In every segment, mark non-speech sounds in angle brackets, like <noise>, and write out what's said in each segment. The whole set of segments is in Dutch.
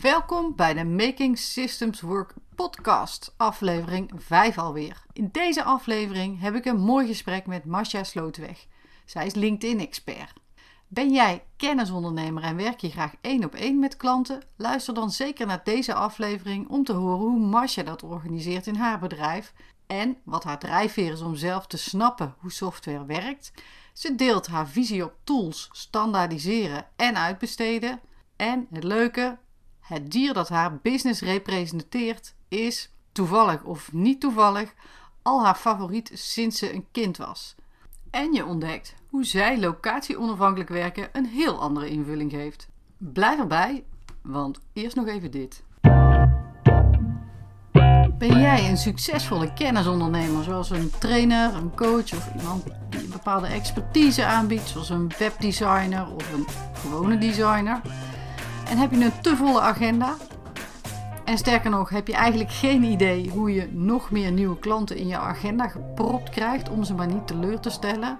Welkom bij de Making Systems Work podcast, aflevering 5 alweer. In deze aflevering heb ik een mooi gesprek met Masha Slootweg. Zij is LinkedIn-expert. Ben jij kennisondernemer en werk je graag één op één met klanten? Luister dan zeker naar deze aflevering om te horen hoe Masha dat organiseert in haar bedrijf en wat haar drijfveer is om zelf te snappen hoe software werkt. Ze deelt haar visie op tools, standaardiseren en uitbesteden. En het leuke, het dier dat haar business representeert is, toevallig of niet toevallig, al haar favoriet sinds ze een kind was. En je ontdekt hoe zij locatie-onafhankelijk werken een heel andere invulling geeft. Blijf erbij, want eerst nog even dit. Ben jij een succesvolle kennisondernemer, zoals een trainer, een coach of iemand die een bepaalde expertise aanbiedt, zoals een webdesigner of een gewone designer? En heb je een te volle agenda? En sterker nog, heb je eigenlijk geen idee hoe je nog meer nieuwe klanten in je agenda gepropt krijgt om ze maar niet teleur te stellen?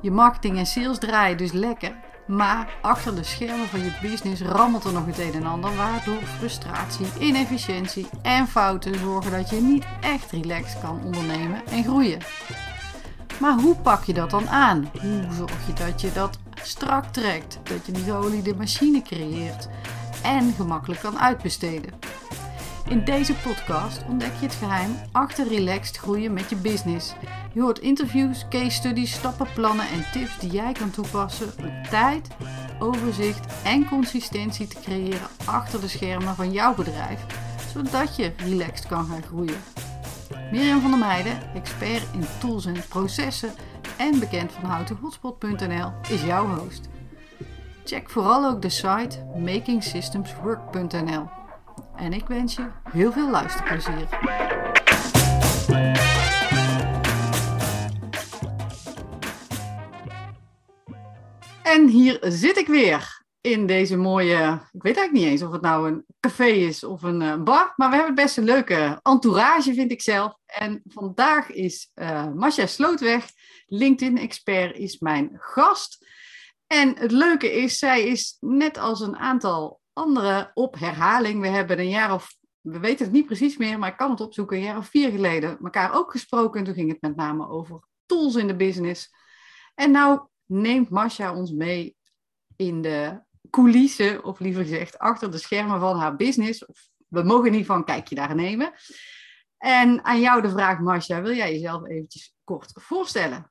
Je marketing en sales draaien dus lekker, maar achter de schermen van je business rammelt er nog het een en ander, waardoor frustratie, inefficiëntie en fouten zorgen dat je niet echt relaxed kan ondernemen en groeien. Maar hoe pak je dat dan aan? Hoe zorg je dat je dat strak trekt, dat je een geoliede machine creëert en gemakkelijk kan uitbesteden? In deze podcast ontdek je het geheim achter relaxed groeien met je business. Je hoort interviews, case studies, stappenplannen en tips die jij kan toepassen om tijd, overzicht en consistentie te creëren achter de schermen van jouw bedrijf, zodat je relaxed kan gaan groeien. Mirjam van der Meijden, expert in tools en processen en bekend van houtenhotspot.nl, is jouw host. Check vooral ook de site makingsystemswork.nl. En ik wens je heel veel luisterplezier. En hier zit ik weer in deze mooie, ik weet eigenlijk niet eens of het nou een café is of een uh, bar, maar we hebben best een leuke entourage, vind ik zelf. En vandaag is uh, Masha Slootweg, LinkedIn-expert, is mijn gast. En het leuke is, zij is net als een aantal andere op herhaling. We hebben een jaar of, we weten het niet precies meer, maar ik kan het opzoeken, een jaar of vier geleden elkaar ook gesproken. En toen ging het met name over tools in de business. En nou neemt Masha ons mee in de coulissen, of liever gezegd achter de schermen van haar business. We mogen ieder geval een kijkje daar nemen. En aan jou de vraag, Masha, wil jij jezelf eventjes kort voorstellen?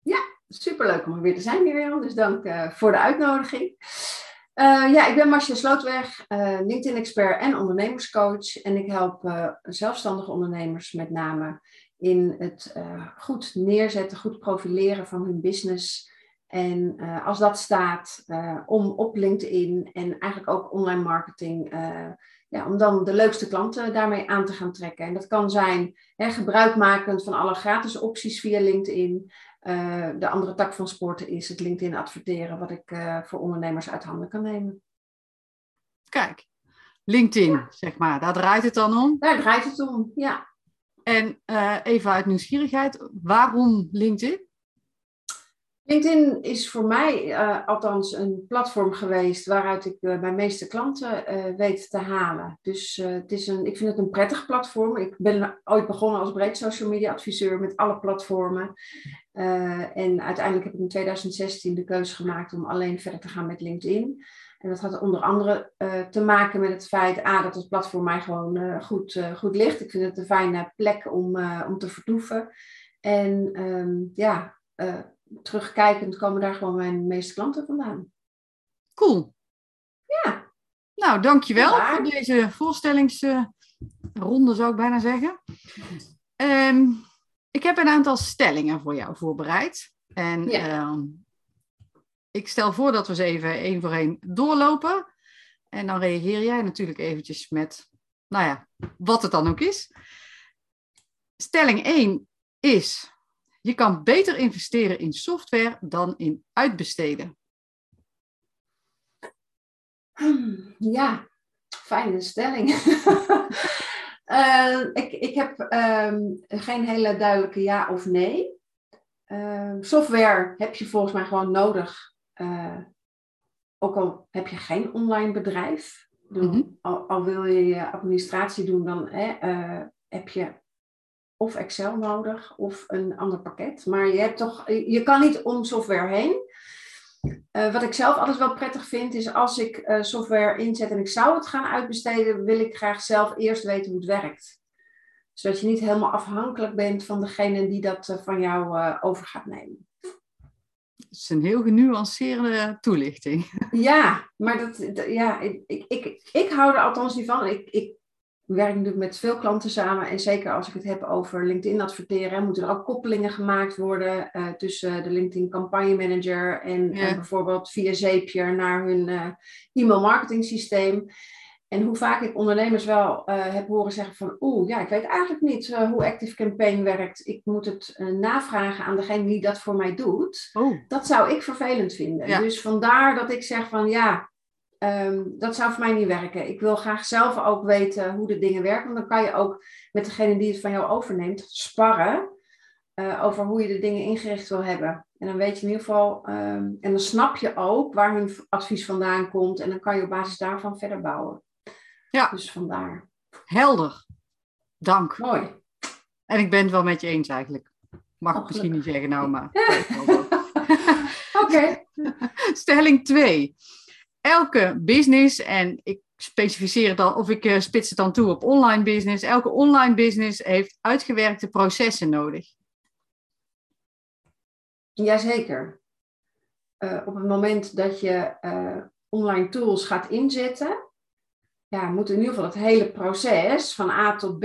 Ja, superleuk om er weer te zijn, Mirjam. Dus dank uh, voor de uitnodiging. Uh, ja, ik ben Marcia Slootweg, uh, LinkedIn-expert en ondernemerscoach. En ik help zelfstandige ondernemers met name in het goed neerzetten, goed profileren van hun business. En als dat staat, om op LinkedIn en eigenlijk ook online marketing, ja, om dan de leukste klanten daarmee aan te gaan trekken. En dat kan zijn hè, gebruikmakend van alle gratis opties via LinkedIn. De andere tak van sporten is het LinkedIn adverteren, wat ik voor ondernemers uit handen kan nemen. Kijk, LinkedIn, ja. zeg maar, daar draait het dan om? Daar draait het om, ja. En even uit nieuwsgierigheid, waarom LinkedIn? LinkedIn is voor mij althans een platform geweest waaruit ik mijn meeste klanten weet te halen. Dus het is een, ik vind het een prettig platform. Ik ben ooit begonnen als breed social media adviseur met alle platformen. En uiteindelijk heb ik in 2016 de keuze gemaakt om alleen verder te gaan met LinkedIn. En dat had onder andere te maken met het feit A, dat het platform mij gewoon goed, goed ligt. Ik vind het een fijne plek om, om te vertoeven. En um, ja, terugkijkend komen daar gewoon mijn meeste klanten vandaan. Cool. Ja. Nou, dankjewel ja. voor deze voorstellingsronde, zou ik bijna zeggen. Um, ik heb een aantal stellingen voor jou voorbereid. En ja. uh, ik stel voor dat we ze even één voor één doorlopen. En dan reageer jij natuurlijk eventjes met, nou ja, wat het dan ook is. Stelling 1 is, je kan beter investeren in software dan in uitbesteden. Ja, fijne stelling. Uh, <laughs> ik, ik heb um, geen hele duidelijke ja of nee. Uh, software heb je volgens mij gewoon nodig. Uh, ook al heb je geen online bedrijf. Mhm. al, al, wil je je administratie doen, dan hè, uh, heb je of Excel nodig of een ander pakket. Maar je, hebt toch, je kan niet om software heen. Uh, wat ik zelf altijd wel prettig vind, is als ik uh, software inzet en ik zou het gaan uitbesteden, wil ik graag zelf eerst weten hoe het werkt. Zodat je niet helemaal afhankelijk bent van degene die dat uh, van jou over gaat nemen. Dat is een heel genuanceerde toelichting. Ja, maar dat, dat ja, ik, ik, ik, ik hou er althans niet van. Ik, ik werk natuurlijk met veel klanten samen. En zeker als ik het heb over LinkedIn adverteren, moeten er ook koppelingen gemaakt worden uh, tussen de LinkedIn campagne manager en, ja. bijvoorbeeld via Zapier naar hun uh, e-mail marketing systeem. En hoe vaak ik ondernemers wel uh, heb horen zeggen van oeh, ja, ik weet eigenlijk niet hoe Active Campaign werkt. Ik moet het navragen aan degene die dat voor mij doet. Oh. Dat zou ik vervelend vinden. Ja. Dus vandaar dat ik zeg van ja, Um, dat zou voor mij niet werken. Ik wil graag zelf ook weten hoe de dingen werken. Want dan kan je ook met degene die het van jou overneemt sparren uh, over hoe je de dingen ingericht wil hebben. En dan weet je in ieder geval, um, en dan snap je ook waar hun advies vandaan komt. En dan kan je op basis daarvan verder bouwen. Ja. Dus vandaar. Helder. Dank. Mooi. En ik ben het wel met je eens eigenlijk. Mag ik misschien niet zeggen nou, maar. <laughs> Oké. Okay. Stelling 2 elke business, en ik specificeer het dan, of ik uh, spits het dan toe op online business, elke online business heeft uitgewerkte processen nodig. Jazeker. Uh, op het moment dat je uh, online tools gaat inzetten, ja, moet in ieder geval het hele proces van A tot B,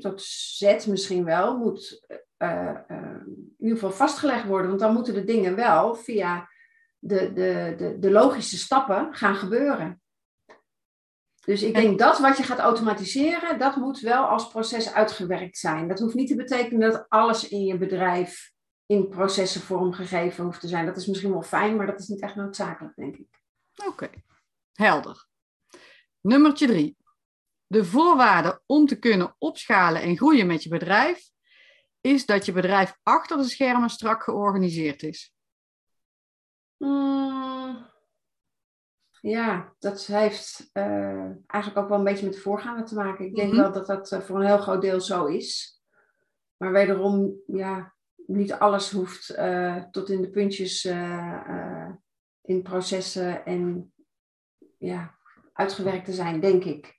tot Z misschien wel, moet in ieder geval vastgelegd worden. Want dan moeten de dingen wel via de, de, de, de logische stappen gaan gebeuren. Dus ik denk dat wat je gaat automatiseren, dat moet wel als proces uitgewerkt zijn. Dat hoeft niet te betekenen dat alles in je bedrijf in processen vormgegeven hoeft te zijn. Dat is misschien wel fijn, maar dat is niet echt noodzakelijk, denk ik. Oké, helder. Nummertje drie. De voorwaarde om te kunnen opschalen en groeien met je bedrijf is dat je bedrijf achter de schermen strak georganiseerd is. Mm, ja, dat heeft uh, eigenlijk ook wel een beetje met de voorgaande te maken. Ik denk mm -hmm. wel dat dat uh, voor een heel groot deel zo is. Maar wederom, ja, niet alles hoeft uh, tot in de puntjes in processen en ja, uitgewerkt te zijn, denk ik.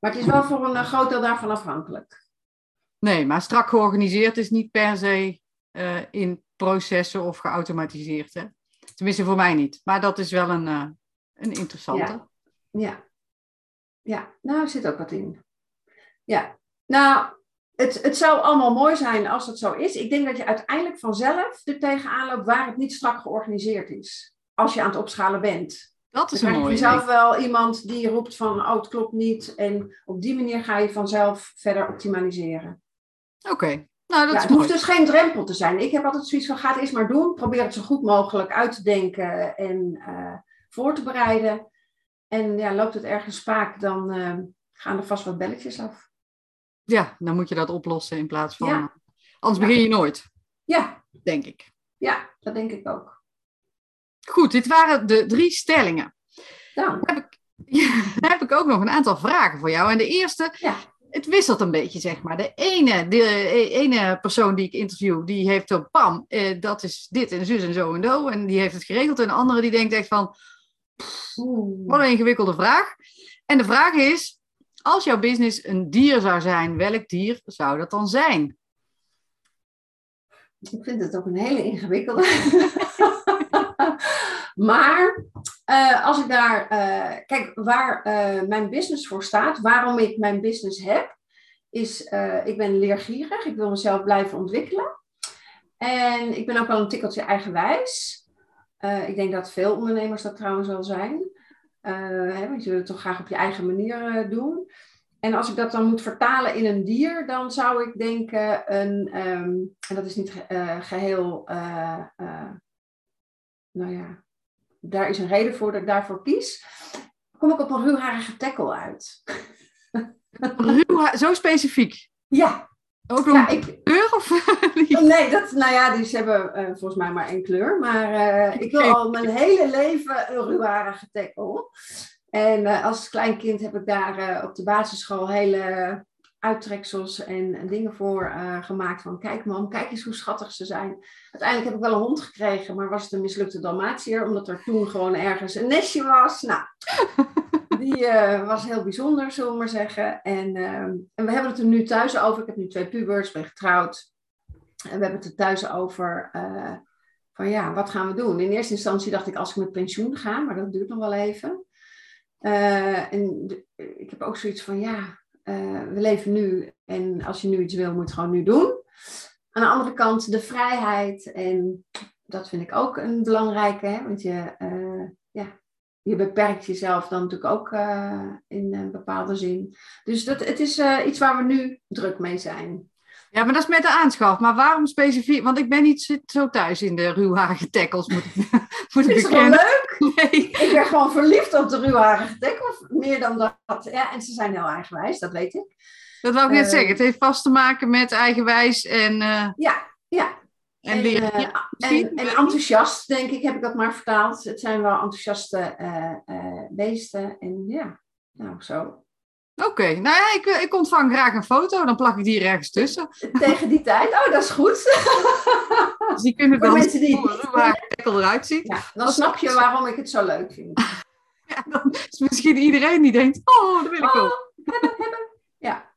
Maar het is wel voor een groot deel daarvan afhankelijk. Nee, maar strak georganiseerd is niet per se in processen of geautomatiseerd, hè? Tenminste, voor mij niet. Maar dat is wel een, uh, een interessante. Ja. ja. Ja, nou, er zit ook wat in. Ja, nou, het, het zou allemaal mooi zijn als het zo is. Ik denk dat je uiteindelijk vanzelf er tegenaan loopt waar het niet strak georganiseerd is. Als je aan het opschalen bent. Dat is mooi. Je jezelf wel iemand die roept van, oh, het klopt niet. En op die manier ga je vanzelf verder optimaliseren. Oké, nou, dat ja, het hoeft dus geen drempel te zijn. Ik heb altijd zoiets van, ga het eerst maar doen. Probeer het zo goed mogelijk uit te denken en uh, voor te bereiden. En ja, loopt het ergens spaak, dan uh, gaan er vast wat belletjes af. Ja, dan moet je dat oplossen in plaats van... Ja. Anders begin je nooit. Ja. Denk ik. Ja, dat denk ik ook. Goed, dit waren de drie stellingen. Dan heb ik, <laughs> ja, heb ik ook nog een aantal vragen voor jou. En de eerste... Ja het wisselt een beetje, zeg maar. De ene, de ene persoon die ik interview, die heeft zo, pam, eh, dat is dit en zus en zo en zo. En die heeft het geregeld. En de andere die denkt echt van, wat een ingewikkelde vraag. En de vraag is, als jouw business een dier zou zijn, welk dier zou dat dan zijn? Ik vind het ook een hele ingewikkelde. <laughs> maar uh, als ik daar, uh, kijk, waar uh, mijn business voor staat, waarom ik mijn business heb, is, ik ben leergierig, ik wil mezelf blijven ontwikkelen. En ik ben ook wel een tikkeltje eigenwijs. ik denk dat veel ondernemers dat trouwens wel zijn. Hè, want je wil het toch graag op je eigen manier doen. En als ik dat dan moet vertalen in een dier, dan zou ik denken, een, um, en dat is niet geheel, nou ja, daar is een reden voor dat ik daarvoor kies. Kom ik op een ruwharige tackle uit. Ruw, zo specifiek? Ja. Ook een ja, ik, kleur? Of nee, dat, nou ja, die hebben uh, volgens mij maar één kleur. Maar uh, ik wil al mijn hele leven een ruwharige tackle. En uh, als klein kind heb ik daar op de basisschool hele uittreksels en, en dingen voor uh, gemaakt. Van kijk mam, kijk eens hoe schattig ze zijn. Uiteindelijk heb ik wel een hond gekregen, maar was het een mislukte Dalmatiër. Omdat er toen gewoon ergens een nestje was. Nou, <laughs> die was heel bijzonder, zullen we maar zeggen. En, ehm, en we hebben het er nu thuis over. Ik heb nu twee pubers, ben getrouwd. En we hebben het er thuis over van ja, wat gaan we doen? In eerste instantie dacht ik als ik met pensioen ga, maar dat duurt nog wel even. En ik heb ook zoiets van ja, uh, we leven nu en als je nu iets wil, moet je het gewoon nu doen. Aan de andere kant de vrijheid en dat vind ik ook een belangrijke, hè? want je, uh, ja, je beperkt jezelf dan natuurlijk ook in een bepaalde zin. Dus dat, het is iets waar we nu druk mee zijn. Ja, maar dat is met de aanschaf. Maar waarom specifiek? Want ik ben niet zo thuis in de ruwharige tackles, moet ik, <laughs> moet ik Is het wel leuk? Nee. Ik ben gewoon verliefd op de ruwharige tackles. Meer dan dat. Ja, en ze zijn heel eigenwijs, dat weet ik. Dat wou ik net uh, zeggen. Het heeft vast te maken met eigenwijs en... Uh, ja, ja. En, en, uh, ja, en, en, enthousiast, denk ik, heb ik dat maar vertaald. Het zijn wel enthousiaste beesten. En ja, nou zo. Oké, nou ja, ik, ik ontvang graag een foto, dan plak ik die er ergens tussen. <laughs> Tegen die tijd? Oh, dat is goed. <laughs> dus die kunnen dan mensen die... waar het eruit ziet. Ja, dan snap je waarom ik het zo leuk vind. <laughs> ja, dan is misschien iedereen die denkt, oh, dat wil ik oh, ook. Hebben, hebben. Ja.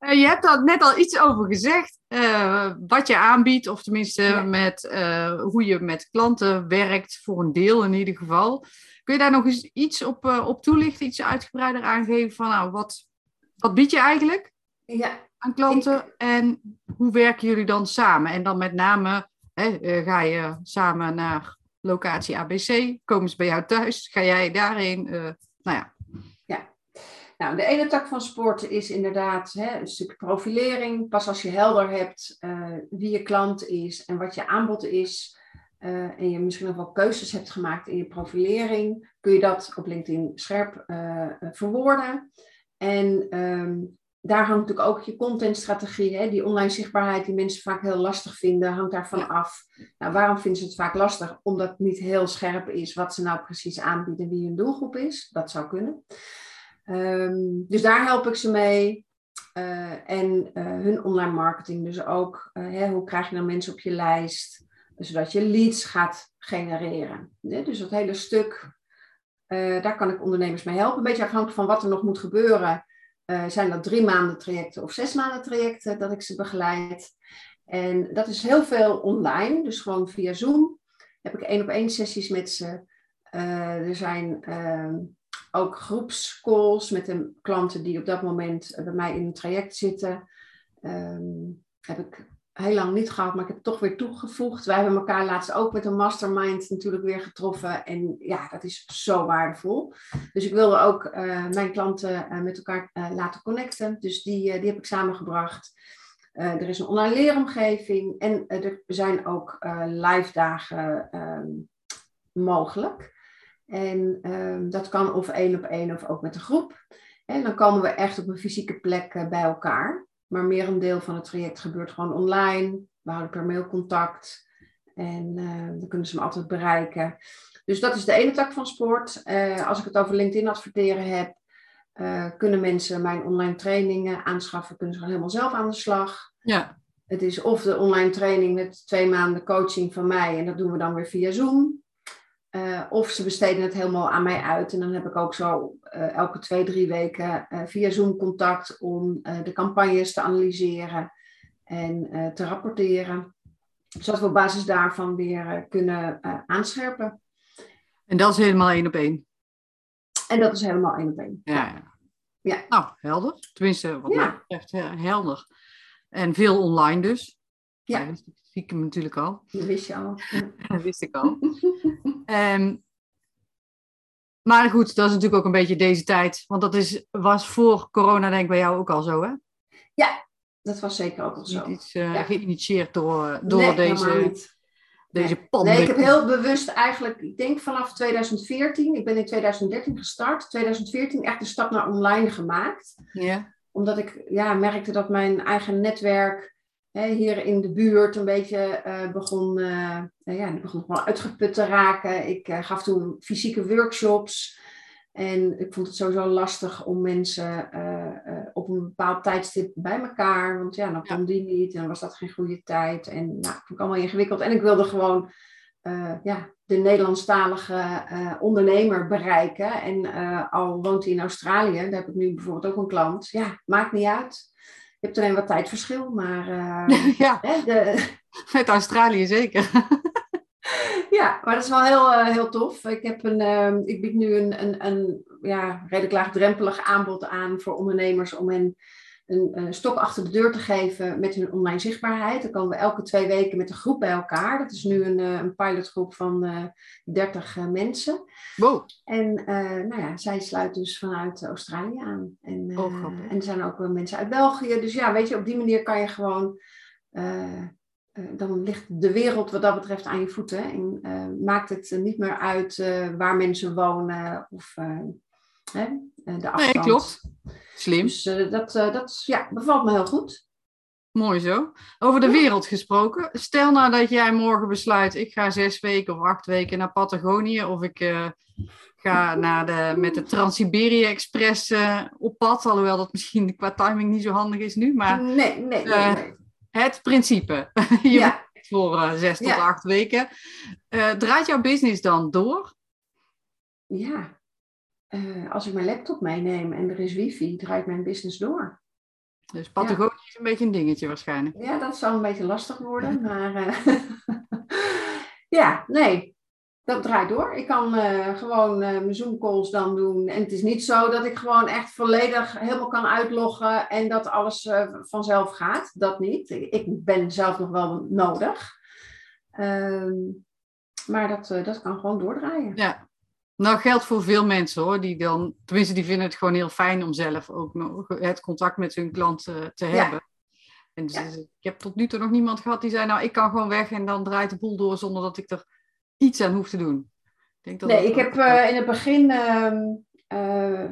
Uh, je hebt daar net al iets over gezegd, uh, wat je aanbiedt, of tenminste ja. met, uh, hoe je met klanten werkt, voor een deel in ieder geval. Kun je daar nog eens iets op, uh, op toelichten, iets uitgebreider aangeven van nou, wat, wat bied je eigenlijk ja, aan klanten ik... en hoe werken jullie dan samen? En dan met name hè, ga je samen naar locatie ABC, komen ze bij jou thuis, ga jij daarheen? Nou. Ja, nou, de ene tak van sport is inderdaad hè, een stuk profilering. Pas als je helder hebt wie je klant is en wat je aanbod is, uh, en je misschien nog wel keuzes hebt gemaakt in je profilering, kun je dat op LinkedIn scherp uh, verwoorden. En um, daar hangt natuurlijk ook je contentstrategie, hè, die online zichtbaarheid die mensen vaak heel lastig vinden, hangt daarvan af. Nou, waarom vinden ze het vaak lastig? Omdat het niet heel scherp is wat ze nou precies aanbieden, wie hun doelgroep is. Dat zou kunnen. Um, dus daar help ik ze mee. Uh, en hun online marketing, dus ook hè, hoe krijg je nou mensen op je lijst? zodat je leads gaat genereren. Dus dat hele stuk, daar kan ik ondernemers mee helpen. Een beetje afhankelijk van wat er nog moet gebeuren. Zijn dat drie maanden trajecten of zes maanden trajecten dat ik ze begeleid. En dat is heel veel online, dus gewoon via Zoom. Heb ik één op één sessies met ze. Er zijn ehm, ook groepscalls met de klanten die op dat moment bij mij in een traject zitten. Um, heb ik heel lang niet gehad, maar ik heb het toch weer toegevoegd. Wij hebben elkaar laatst ook met een mastermind natuurlijk weer getroffen. En ja, dat is zo waardevol. Dus ik wilde ook uh, mijn klanten uh, met elkaar laten connecten. Dus die, die heb ik samengebracht. er is een online leeromgeving en er zijn ook live dagen um, mogelijk. En um, dat kan of één op één of ook met een groep. En dan komen we echt op een fysieke plek bij elkaar. Maar meer een deel van het traject gebeurt gewoon online. We houden per mail contact. En uh, dan kunnen ze me altijd bereiken. Dus dat is de ene tak van sport. Uh, als ik het over LinkedIn adverteren heb, kunnen mensen mijn online trainingen aanschaffen. Kunnen ze gewoon helemaal zelf aan de slag. Ja. Het is of de online training met twee maanden coaching van mij. En dat doen we dan weer via Zoom. Uh, of ze besteden het helemaal aan mij uit. En dan heb ik ook zo uh, elke twee, drie weken uh, via Zoom contact om de campagnes te analyseren en te rapporteren. Zodat we op basis daarvan weer kunnen aanscherpen. En dat is helemaal één op één? En dat is helemaal één op één. Ja. ja. Nou, helder. Tenminste, wat ja. mij betreft helder. En veel online dus. Ja ik hem natuurlijk al. Dat wist je al. <laughs> dat wist ik al. um, maar goed, dat is natuurlijk ook een beetje deze tijd. Want dat is, was voor corona denk ik bij jou ook al zo, hè? Ja, dat was zeker ook al zo. Niet iets uh, ja. geïnitieerd door, door nee, deze, deze nee. pandemie. Nee, ik heb heel bewust eigenlijk, ik denk vanaf 2014, ik ben in 2013 gestart, 2014 echt de stap naar online gemaakt. Ja. Omdat ik ja, merkte dat mijn eigen netwerk hier in de buurt een beetje begon, ja, begon nog wel uitgeput te raken. Ik gaf toen fysieke workshops. En ik vond het sowieso lastig om mensen op een bepaald tijdstip bij elkaar. Want ja, dan kon die niet en dan was dat geen goede tijd. En nou, vond ik allemaal ingewikkeld. En ik wilde gewoon ja, de Nederlandstalige ondernemer bereiken. En al woont hij in Australië, daar heb ik nu bijvoorbeeld ook een klant. Ja, maakt niet uit. Je hebt alleen wat tijdverschil, maar... Uh, <laughs> ja, hè, de... <laughs> met Australië zeker. <laughs> ja, maar dat is wel heel, heel tof. Ik, heb een, ehm, ik bied nu een, een, een ja, redelijk laagdrempelig aanbod aan voor ondernemers om hen een, stok achter de deur te geven met hun online zichtbaarheid. Dan komen we elke twee weken met een groep bij elkaar. Dat is nu een, eh, een pilotgroep van uh, eh, 30 uh, mensen. Wow. En uh, nou ja, zij sluit dus vanuit Australië aan. En, oh, en er zijn ook mensen uit België. Dus ja, weet je, op die manier kan je gewoon dan ligt de wereld wat dat betreft aan je voeten. En maakt het niet meer uit waar mensen wonen of hè, de afstand. Nee, klopt. Slim. Dus uh, dat, uh, dat ja, bevalt me heel goed. Mooi zo. Over de wereld gesproken. Stel nou dat jij morgen besluit, ik ga zes weken of acht weken naar Patagonië. Of ik uh, ga naar de, met de Trans-Siberië Express op pad. Alhoewel dat misschien <laughs> qua timing niet zo handig is nu. Maar nee, nee, nee, nee. het principe. <laughs> Je ja. voor zes tot acht weken. draait jouw business dan door? Ja, uh, als ik mijn laptop meeneem en er is wifi, draait mijn business door. Dus Patagonië ja. is een beetje een dingetje waarschijnlijk. Ja, dat zal een beetje lastig worden, <laughs> maar uh, <laughs> ja, nee, dat draait door. Ik kan uh, gewoon mijn Zoom calls dan doen. En het is niet zo dat ik gewoon echt volledig helemaal kan uitloggen en dat alles vanzelf gaat. Dat niet. Ik ben zelf nog wel nodig. Ehm, maar dat, dat kan gewoon doordraaien. Ja, nou, geldt voor veel mensen hoor, die dan, tenminste, die vinden het gewoon heel fijn om zelf ook nog het contact met hun klant uh, te hebben. En dus, ik heb tot nu toe nog niemand gehad die zei, nou, ik kan gewoon weg en dan draait de boel door zonder dat ik er iets aan hoef te doen. Ik denk dat nee, ik heb uh, in het begin uh,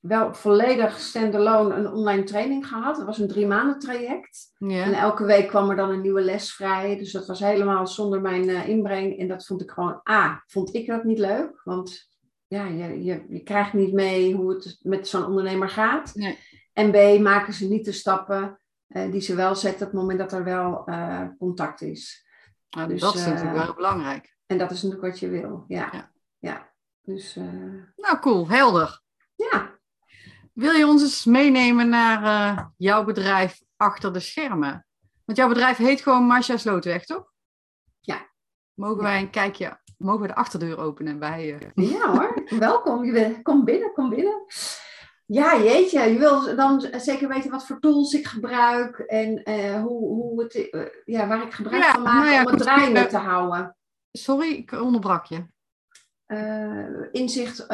wel volledig standalone een online training gehad. Dat was een drie maanden traject. Ja. En elke week kwam er dan een nieuwe les vrij. Dus dat was helemaal zonder mijn inbreng. En dat vond ik gewoon, A, vond ik dat niet leuk. Want ja, je, je, je krijgt niet mee hoe het met zo'n ondernemer gaat. Nee. En B, maken ze niet de stappen uh, die ze wel zetten op het moment dat er wel uh, contact is. Nou, dus, dat is natuurlijk wel belangrijk. En dat is natuurlijk wat je wil, ja. ja. ja. Dus, nou, cool, helder. Ja. Wil je ons eens meenemen naar jouw bedrijf achter de schermen? Want jouw bedrijf heet gewoon Marcia Slootweg, toch? Ja. Mogen wij een kijkje mogen we de achterdeur openen bij... Uh... Ja hoor, welkom. Kom binnen, kom binnen. Ja, jeetje, je wil dan zeker weten wat voor tools ik gebruik en uh, hoe, hoe het, uh, ja, waar ik gebruik van maak nou ja, om het draaiende te houden. Sorry, ik onderbrak je. inzicht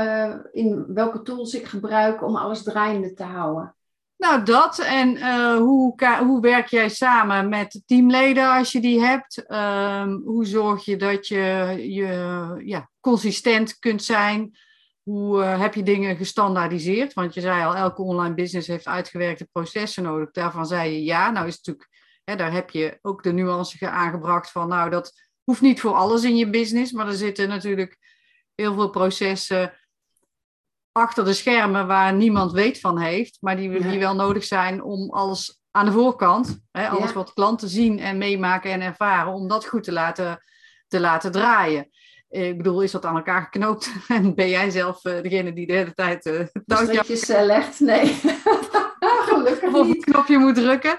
in welke tools ik gebruik om alles draaiende te houden. Nou, dat. En uh, hoe, hoe werk jij samen met teamleden als je die hebt? Um, hoe zorg je dat je, je ja, consistent kunt zijn? Hoe uh, heb je dingen gestandaardiseerd? Want je zei al, elke online business heeft uitgewerkte processen nodig. Daarvan zei je ja. Nou is het natuurlijk, hè, daar heb je ook de nuance aangebracht van, nou dat hoeft niet voor alles in je business, maar er zitten natuurlijk heel veel processen achter de schermen waar niemand weet van heeft, maar die, die wel nodig zijn om alles aan de voorkant, hè, alles wat klanten zien en meemaken en ervaren, om dat goed te laten, te laten draaien. Ik bedoel, is dat aan elkaar geknoopt? <laughs> En ben jij zelf uh, degene die de hele tijd uh, touwtjes uh, legt? Nee. <laughs> Gelukkig of een knopje moet drukken.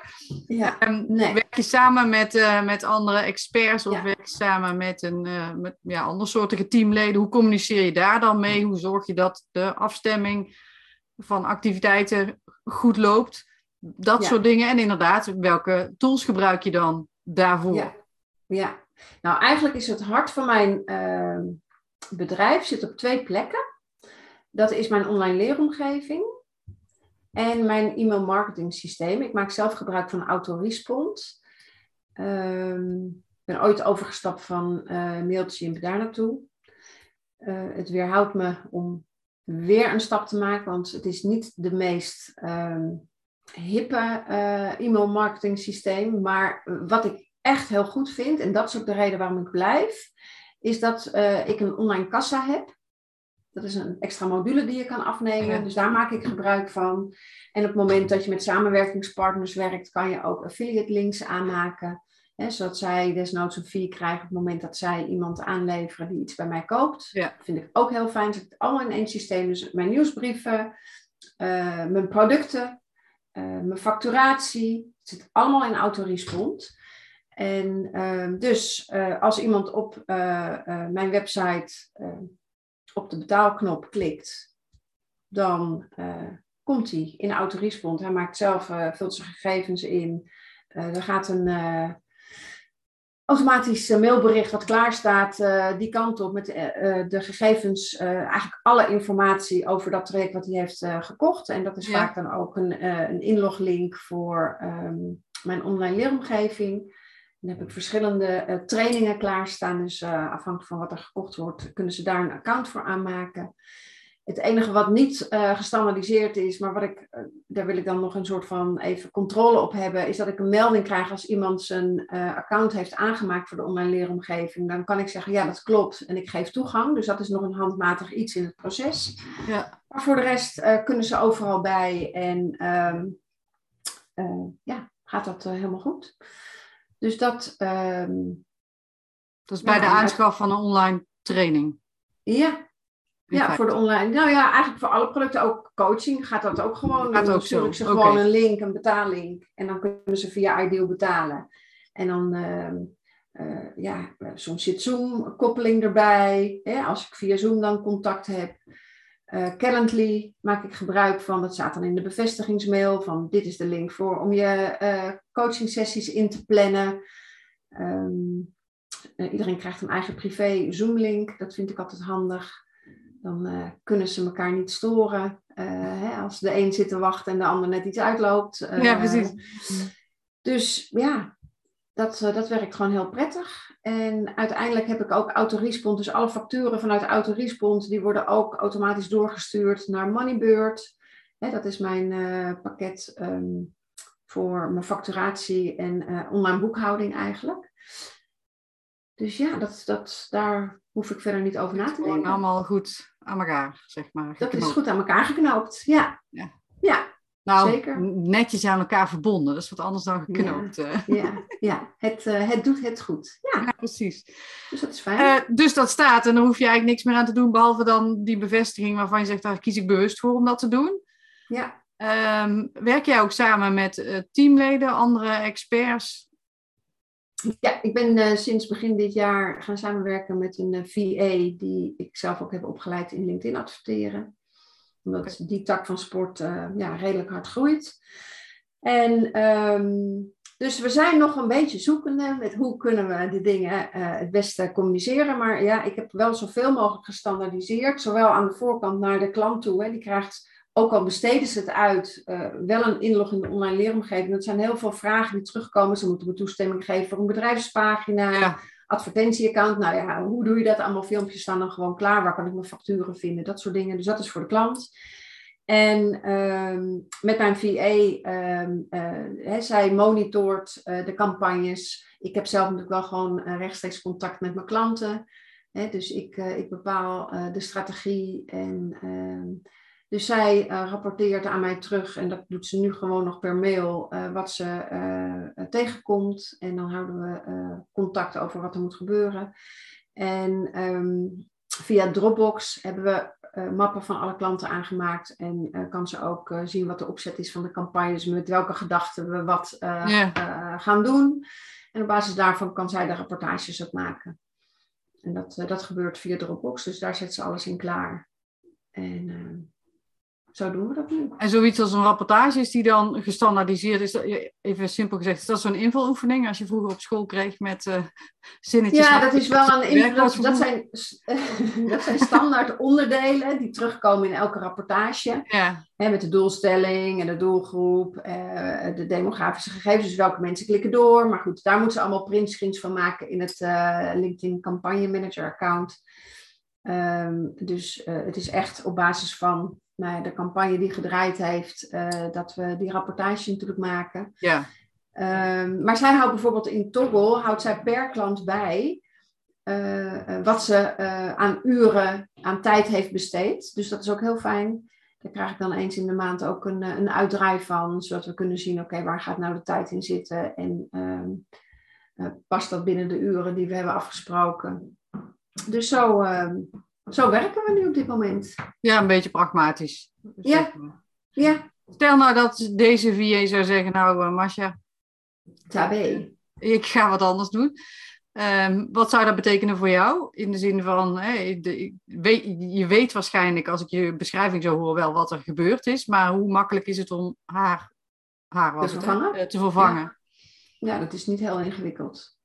Ja, um, nee. Werk je samen met, uh, met andere experts of werk je samen met een uh, met, ja, andersoortige teamleden? Hoe communiceer je daar dan mee? Hoe zorg je dat de afstemming van activiteiten goed loopt? Dat soort dingen. En inderdaad, welke tools gebruik je dan daarvoor? Ja, ja. nou eigenlijk is het hart van mijn uh, bedrijf zit op twee plekken. Dat is mijn online leeromgeving. En mijn e-mail marketing systeem. Ik maak zelf gebruik van autorespond. Um, ik ben ooit overgestapt van uh, Mailchimp daar naartoe. Uh, het weerhoudt me om weer een stap te maken, want het is niet de meest um, hippe e-mail marketing systeem. Maar wat ik echt heel goed vind, en dat is ook de reden waarom ik blijf, is dat ik een online kassa heb. Dat is een extra module die je kan afnemen. Dus daar maak ik gebruik van. En op het moment dat je met samenwerkingspartners werkt, kan je ook affiliate links aanmaken. Hè, zodat zij desnoods een fee krijgen op het moment dat zij iemand aanleveren die iets bij mij koopt. Ja. Dat vind ik ook heel fijn. Zit allemaal in één systeem. Dus mijn nieuwsbrieven, uh, mijn producten, uh, mijn facturatie. Het zit allemaal in autorespond. En uh, dus uh, als iemand op mijn website op de betaalknop klikt, dan komt hij in autorespond. Hij maakt zelf, vult zijn gegevens in. er gaat een automatisch mailbericht wat klaar staat uh, die kant op met uh, de gegevens, eigenlijk alle informatie over dat traject wat hij heeft gekocht. En dat is vaak dan ook een, een inloglink voor um, mijn online leeromgeving. Dan heb ik verschillende trainingen klaarstaan. Dus afhankelijk van wat er gekocht wordt, kunnen ze daar een account voor aanmaken. Het enige wat niet uh, gestandardiseerd is, maar wat ik, daar wil ik dan nog een soort van even controle op hebben, is dat ik een melding krijg als iemand zijn account heeft aangemaakt voor de online leeromgeving. Dan kan ik zeggen, ja, dat klopt en ik geef toegang. Dus dat is nog een handmatig iets in het proces. Ja. Maar voor de rest kunnen ze overal bij en um, ja, gaat dat helemaal goed. Dus dat. Um, dat is bij de aanschaf van een online training. Ja, ja, voor de online. Nou ja, eigenlijk voor alle producten, ook coaching, gaat dat ook gewoon. Gaat dan ook stuur ik ze gewoon een link, een betaallink. En dan kunnen ze via Ideal betalen. En dan, uh, ja, soms zit Zoom-koppeling erbij. Hè, als ik via Zoom dan contact heb. Uh, Calendly maak ik gebruik van, dat staat dan in de bevestigingsmail, van dit is de link voor om je uh, coaching sessies in te plannen. Um, iedereen krijgt een eigen privé Zoom-link, dat vind ik altijd handig. Dan uh, kunnen ze elkaar niet storen. Uh, hè, als de een zit te wachten en de ander net iets uitloopt. Ja, precies. Dus ja, dat, dat werkt gewoon heel prettig. En uiteindelijk heb ik ook autorespond. Dus alle facturen vanuit autorespond, die worden ook automatisch doorgestuurd naar Moneybird. Hè, dat is mijn pakket um, voor mijn facturatie en online boekhouding eigenlijk. Dus ja, dat, dat, daar hoef ik verder niet over na te denken. allemaal goed aan elkaar, zeg maar. Dat is goed aan elkaar geknoopt, ja. Ja, ja nou, zeker. netjes aan elkaar verbonden. Dat is wat anders dan geknoopt. Ja, eh. ja, ja. Het, uh, het doet het goed. Ja, ja precies. Dus dat is fijn. Uh, dus dat staat en dan hoef je eigenlijk niks meer aan te doen, behalve dan die bevestiging waarvan je zegt, daar kies ik bewust voor om dat te doen. Ja. Um, werk jij ook samen met teamleden, andere experts ja, ik ben uh, sinds begin dit jaar gaan samenwerken met een uh, eh, VA die ik zelf ook heb opgeleid in LinkedIn adverteren. Omdat okay. die tak van sport ja, redelijk hard groeit. En um, dus we zijn nog een beetje zoekende met hoe kunnen we de dingen het beste communiceren. Maar ja, ik heb wel zoveel mogelijk gestandaardiseerd. Zowel aan de voorkant naar de klant toe. Hè, die krijgt ook al besteden ze het uit, uh, wel een inlog in de online leeromgeving. Dat zijn heel veel vragen die terugkomen. Ze moeten me toestemming geven voor een bedrijfspagina, ja. advertentieaccount. Nou ja, hoe doe je dat? Allemaal filmpjes staan dan gewoon klaar. Waar kan ik mijn facturen vinden? Dat soort dingen. Dus dat is voor de klant. En um, met mijn VA, um, uh, zij monitort uh, de campagnes. Ik heb zelf natuurlijk wel gewoon rechtstreeks contact met mijn klanten. Dus ik, ik bepaal de strategie en uh, dus zij uh, rapporteert aan mij terug en dat doet ze nu gewoon nog per mail uh, wat ze uh, tegenkomt. En dan houden we contact over wat er moet gebeuren. En um, via Dropbox hebben we mappen van alle klanten aangemaakt. En kan ze ook zien wat de opzet is van de campagnes, met welke gedachten we wat gaan doen. En op basis daarvan kan zij de rapportages ook maken. En dat, dat gebeurt via Dropbox, dus daar zet ze alles in klaar. En ehm, zo doen we dat nu. En zoiets als een rapportage, is die dan gestandaardiseerd? Is dat, even simpel gezegd, is dat zo'n invuloefening als je vroeger op school kreeg met uh, zinnetjes? Ja, dat is wel een invul. Dat, zijn, <laughs> dat zijn standaard onderdelen die terugkomen in elke rapportage. Ja. Hè, met de doelstelling en de doelgroep, uh, de demografische gegevens, dus welke mensen klikken door. Maar goed, daar moeten ze allemaal printscreens van maken in het uh, LinkedIn Campagne Manager account. Um, dus het is echt op basis van nou de campagne die gedraaid heeft, eh, dat we die rapportage natuurlijk maken. Ja. Ehm, maar zij houdt bijvoorbeeld in Toggle, houdt zij per klant bij eh, eh, wat ze aan uren, aan tijd heeft besteed. Dus dat is ook heel fijn. Daar krijg ik dan eens in de maand ook een, een uitdraai van, zodat we kunnen zien, oké, waar gaat nou de tijd in zitten en ehm, past dat binnen de uren die we hebben afgesproken. Dus zo, ehm, zo werken we nu op dit moment. Ja, een beetje pragmatisch. Ja. ja. Stel nou dat deze VA zou zeggen, nou uh, Masha, Tabé. ik ga wat anders doen. Um, wat zou dat betekenen voor jou? In de zin van, de, je weet waarschijnlijk, als ik je beschrijving zo hoor, wel wat er gebeurd is. Maar hoe makkelijk is het om haar, haar te, vervangen? Het, te vervangen? Ja. ja. dat is niet heel ingewikkeld.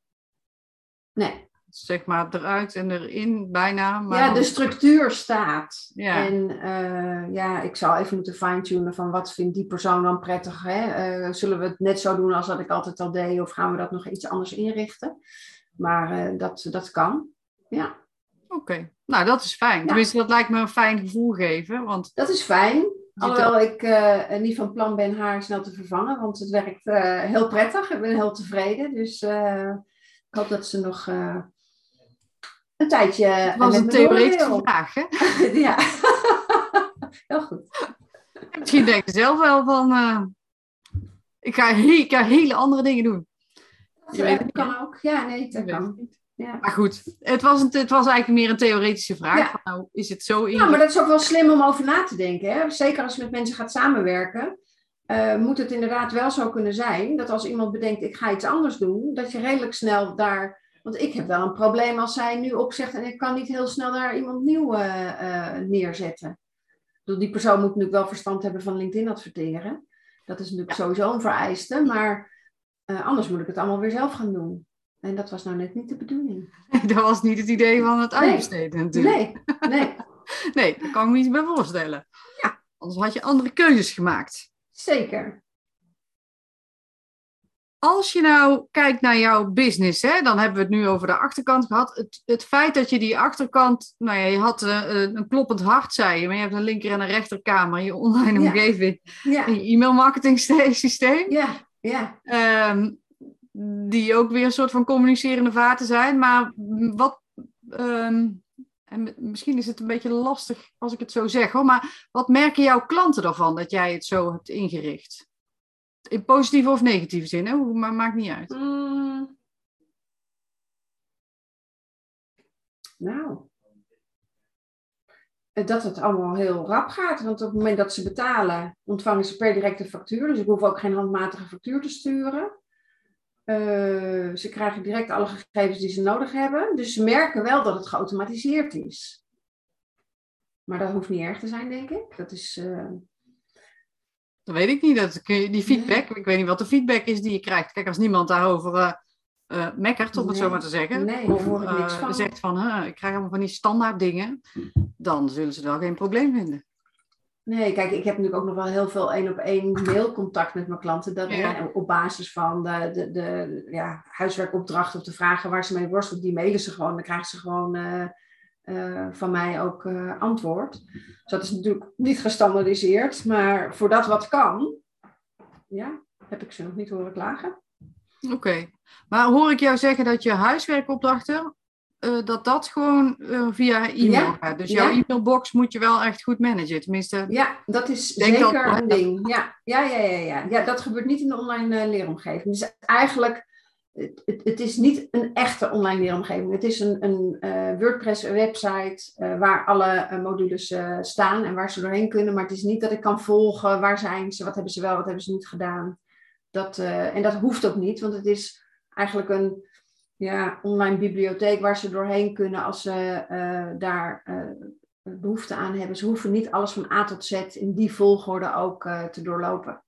Nee. Zeg maar eruit en erin bijna. Maar ja, de structuur staat. Ja. En uh, ja, ik zou even moeten fine-tunen van wat vindt die persoon dan prettig. Hè? Uh, zullen we het net zo doen als dat ik altijd al deed? Of gaan we dat nog iets anders inrichten? Maar uh, dat, dat kan, ja. Oké, nou dat is fijn. Ja. Tenminste, dat lijkt me een fijn gevoel geven. Want... Dat is fijn. Alhoewel ik uh, niet van plan ben haar snel te vervangen, want het werkt uh, heel prettig. Ik ben heel tevreden. Dus ik hoop dat ze nog een tijdje. Het was een theoretische vraag, hè? <laughs> ja, <laughs> heel goed. Misschien denk je zelf wel van: ik, ga ik ga hele andere dingen doen. Je weet kan ook. Ja, nee, dat kan. Ja. Maar goed, het was, een, het was eigenlijk meer een theoretische vraag. Ja. Van, nou, is het zo Ja, maar dat is ook wel slim om over na te denken. Hè? Zeker als je met mensen gaat samenwerken. Uh, moet het inderdaad wel zo kunnen zijn dat als iemand bedenkt, ik ga iets anders doen, dat je redelijk snel daar. Want ik heb wel een probleem als zij nu opzegt en ik kan niet heel snel daar iemand nieuw uh, uh, neerzetten. Dus die persoon moet natuurlijk wel verstand hebben van LinkedIn adverteren. Dat is natuurlijk ja. sowieso een vereiste. Maar uh, anders moet ik het allemaal weer zelf gaan doen. En dat was nou net niet de bedoeling. <laughs> dat was niet het idee van het uitbesteden nee. natuurlijk. Nee, nee. <laughs> nee, daar kan ik me iets bij voorstellen. Ja. Anders had je andere keuzes gemaakt. Zeker. Als je nou kijkt naar jouw business, hè, dan hebben we het nu over de achterkant gehad. Het, het feit dat je die achterkant, nou ja, je had uh, een kloppend hart, zei je, maar je hebt een linker en een rechterkamer, je online Ja. omgeving, Ja, je e-mailmarketing <laughs> systeem. ja, ja. Ehm, die ook weer een soort van communicerende vaten zijn. Maar wat. ehm, en misschien is het een beetje lastig als ik het zo zeg hoor. Maar wat merken jouw klanten ervan dat jij het zo hebt ingericht? In positieve of negatieve zin, hè? maar maakt niet uit. Mm. Nou. Eh, Dat het allemaal heel rap gaat. Want op het moment dat ze betalen, ontvangen ze per direct een factuur. Dus ik hoef ook geen handmatige factuur te sturen. Eh, ze krijgen direct alle gegevens die ze nodig hebben. Dus ze merken wel dat het geautomatiseerd is. Maar dat hoeft niet erg te zijn, denk ik. Dat is. eh, Dat weet ik niet. Dat, die feedback, ik weet niet wat de feedback is die je krijgt. Kijk, als niemand daarover eh eh, mekkert, om het zo maar te zeggen. Nee, daar of eh, van. zegt van, "Huh, ik krijg allemaal van die standaard dingen. Dan zullen ze wel geen probleem vinden. Nee, kijk, ik heb natuurlijk ook nog wel heel veel één op één mailcontact met mijn klanten. Dat, Ja. op basis van de, de, de ja, huiswerkopdrachten of de vragen waar ze mee worstelen, die mailen ze gewoon. Dan krijgen ze gewoon eh, van mij ook eh, antwoord. Dus dat is natuurlijk niet gestandardiseerd. Maar voor dat wat kan, ja, heb ik ze nog niet horen klagen. Oké. Maar hoor ik jou zeggen dat je huiswerkopdrachten, eh, dat dat gewoon via e-mail Ja. gaat? Dus Ja. jouw e-mailbox moet je wel echt goed managen. Tenminste, Ja, dat is dat- zeker een ding. Ja, ja, ja, ja, ja. ja, dat gebeurt niet in de online leeromgeving. Dus eigenlijk, het, het, is niet een echte online leeromgeving. Het is een, een eh, WordPress-website eh, waar alle eh, modules staan en waar ze doorheen kunnen. Maar het is niet dat ik kan volgen waar zijn ze, wat hebben ze wel, wat hebben ze niet gedaan. Dat, en dat hoeft ook niet, want het is eigenlijk een ja, online bibliotheek waar ze doorheen kunnen als ze daar eh, behoefte aan hebben. Ze hoeven niet alles van A tot Z in die volgorde ook te doorlopen.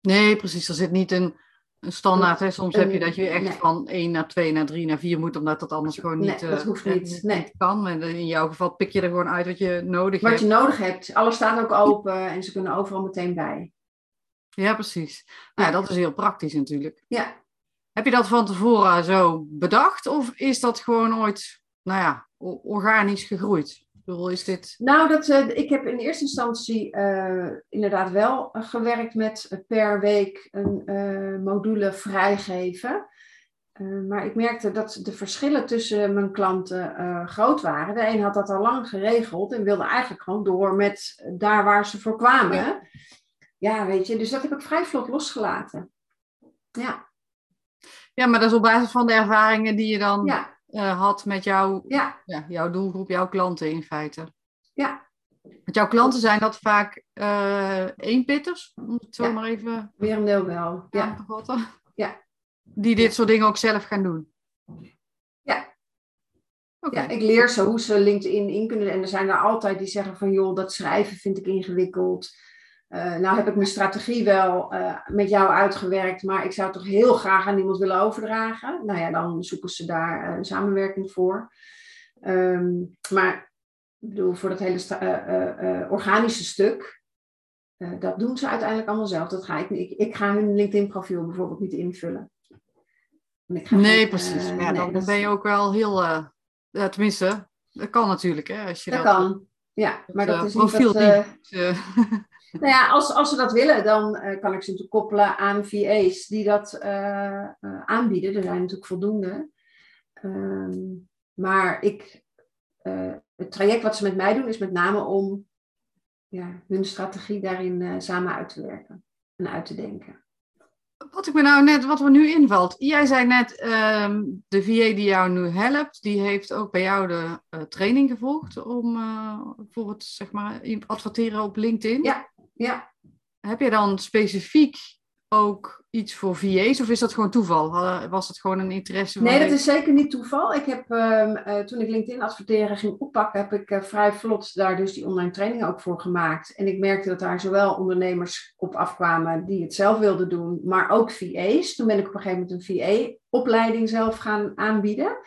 nee, precies. Er zit niet een, een standaard. Hè. Soms heb je dat je echt Nee. van 1 naar 2 naar 3 naar 4 moet, omdat dat anders gewoon Nee, niet, dat eh, hoeft eh, niet. Nee. kan. En in jouw geval pik je er gewoon uit wat je nodig Wat hebt. je nodig hebt, alles staat ook open en ze kunnen overal meteen bij. Ja, precies. Nou, ja, dat is heel praktisch natuurlijk. Ja, Heb je dat van tevoren zo bedacht? Of is dat gewoon ooit, nou ja, organisch gegroeid? Bedoel, is dit... Nou, dat, uh, ik heb in eerste instantie uh, inderdaad wel gewerkt met per week een module vrijgeven. maar ik merkte dat de verschillen tussen mijn klanten groot waren. De een had dat al lang geregeld en wilde eigenlijk gewoon door met daar waar ze voor kwamen. Ja, ja weet je, dus dat heb ik vrij vlot losgelaten. Ja. Ja, maar dat is op basis van de ervaringen die je dan ja. Uh, had met jouw, ja. ja. jouw doelgroep, jouw klanten in feite. Ja. Want jouw klanten zijn dat vaak uh, eenpitters, om het zo maar even Merendeel wel, ja. te vatten. Ja. Die dit soort dingen ook zelf gaan doen. Ja. Okay. Ja, ik leer ze hoe ze LinkedIn in kunnen. En er zijn er altijd die zeggen van joh, dat schrijven vind ik ingewikkeld. Uh, nou heb ik mijn strategie wel uh, met jou uitgewerkt, maar ik zou toch heel graag aan iemand willen overdragen. Nou ja, dan zoeken ze daar uh, samenwerking voor. Um, maar ik bedoel, voor dat hele organische stuk, dat doen ze uiteindelijk allemaal zelf. Dat ga ik, ik, ik ga hun LinkedIn-profiel bijvoorbeeld niet invullen. nee, precies. ja, nee, dan, dan ben je ook wel heel, tenminste, dat kan natuurlijk. Hè, als je dat, dat kan, ja. Maar dat is niet dat, <laughs> Nou ja, als, als ze dat willen, dan uh, kan ik ze natuurlijk koppelen aan VA's die dat uh, uh, aanbieden. Er zijn natuurlijk voldoende. Um, maar ik, het traject wat ze met mij doen is met name om ja, hun strategie daarin samen uit te werken en uit te denken. Wat ik me nou net, wat er nu invalt. Jij zei net, um, de VA die jou nu helpt, die heeft ook bij jou de training gevolgd om voor het zeg maar adverteren op LinkedIn. Ja, ja. Heb je dan specifiek ook iets voor VA's of is dat gewoon toeval? Was het gewoon een interesse? Nee, dat is zeker niet toeval. Ik heb um, uh, toen ik LinkedIn adverteren ging oppakken, heb ik uh, vrij vlot daar dus die online training ook voor gemaakt. En ik merkte dat daar zowel ondernemers op afkwamen die het zelf wilden doen, maar ook VA's. Toen ben ik op een gegeven moment een VA-opleiding zelf gaan aanbieden.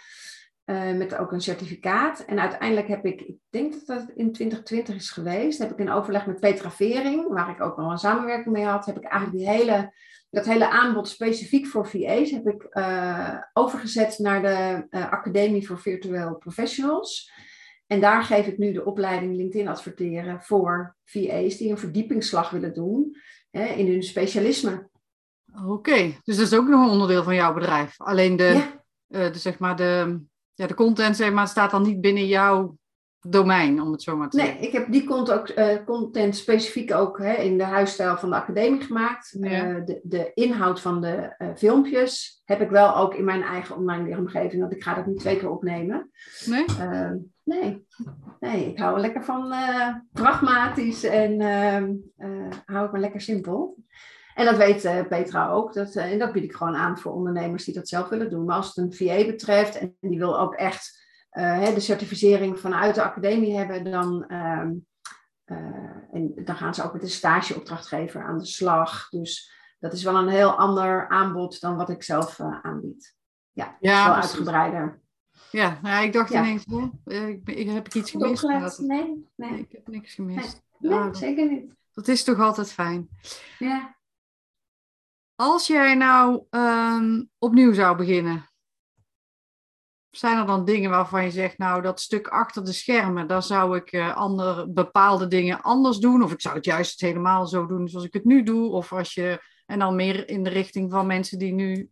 Uh, met ook een certificaat. En uiteindelijk heb ik, ik denk dat dat in 2020 is geweest, heb ik in overleg met Petra Vering, waar ik ook nog een samenwerking mee had, heb ik eigenlijk die hele, dat hele aanbod specifiek voor VA's heb ik uh, overgezet naar de uh, Academie voor Virtueel Professionals. En daar geef ik nu de opleiding LinkedIn adverteren voor VA's die een verdiepingsslag willen doen hè, in hun specialisme. Oké, dus dat is ook nog een onderdeel van jouw bedrijf. Alleen de, ja. de zeg maar de ja, de content zeg maar, staat dan niet binnen jouw domein, om het zo maar te zeggen. Nee, ik heb die content, ook, uh, content specifiek ook hè, in de huisstijl van de academie gemaakt. Ja. Uh, de, de inhoud van de uh, filmpjes heb ik wel ook in mijn eigen online leeromgeving, want ik ga dat niet twee keer opnemen. Nee? nee. nee, ik hou lekker van pragmatisch en hou ik me lekker simpel. En dat weet uh, Petra ook. Dat, uh, en dat bied ik gewoon aan voor ondernemers die dat zelf willen doen. Maar als het een VA betreft en die wil ook echt uh, de certificering vanuit de academie hebben, dan, ehm, en dan gaan ze ook met een stageopdrachtgever aan de slag. Dus dat is wel een heel ander aanbod dan wat ik zelf aanbied. Ja, ja wel uitgebreider. Ja, nou, ik dacht ja. ineens, ik, ik, heb ik iets gemist? Nee, nee. Ik heb niks gemist. Nee, nee zeker niet. Dat is toch altijd fijn. Ja. Als jij nou um, opnieuw zou beginnen, zijn er dan dingen waarvan je zegt, nou dat stuk achter de schermen, daar zou ik uh, andere, bepaalde dingen anders doen, of ik zou het juist helemaal zo doen zoals ik het nu doe, of als je, en dan meer in de richting van mensen die nu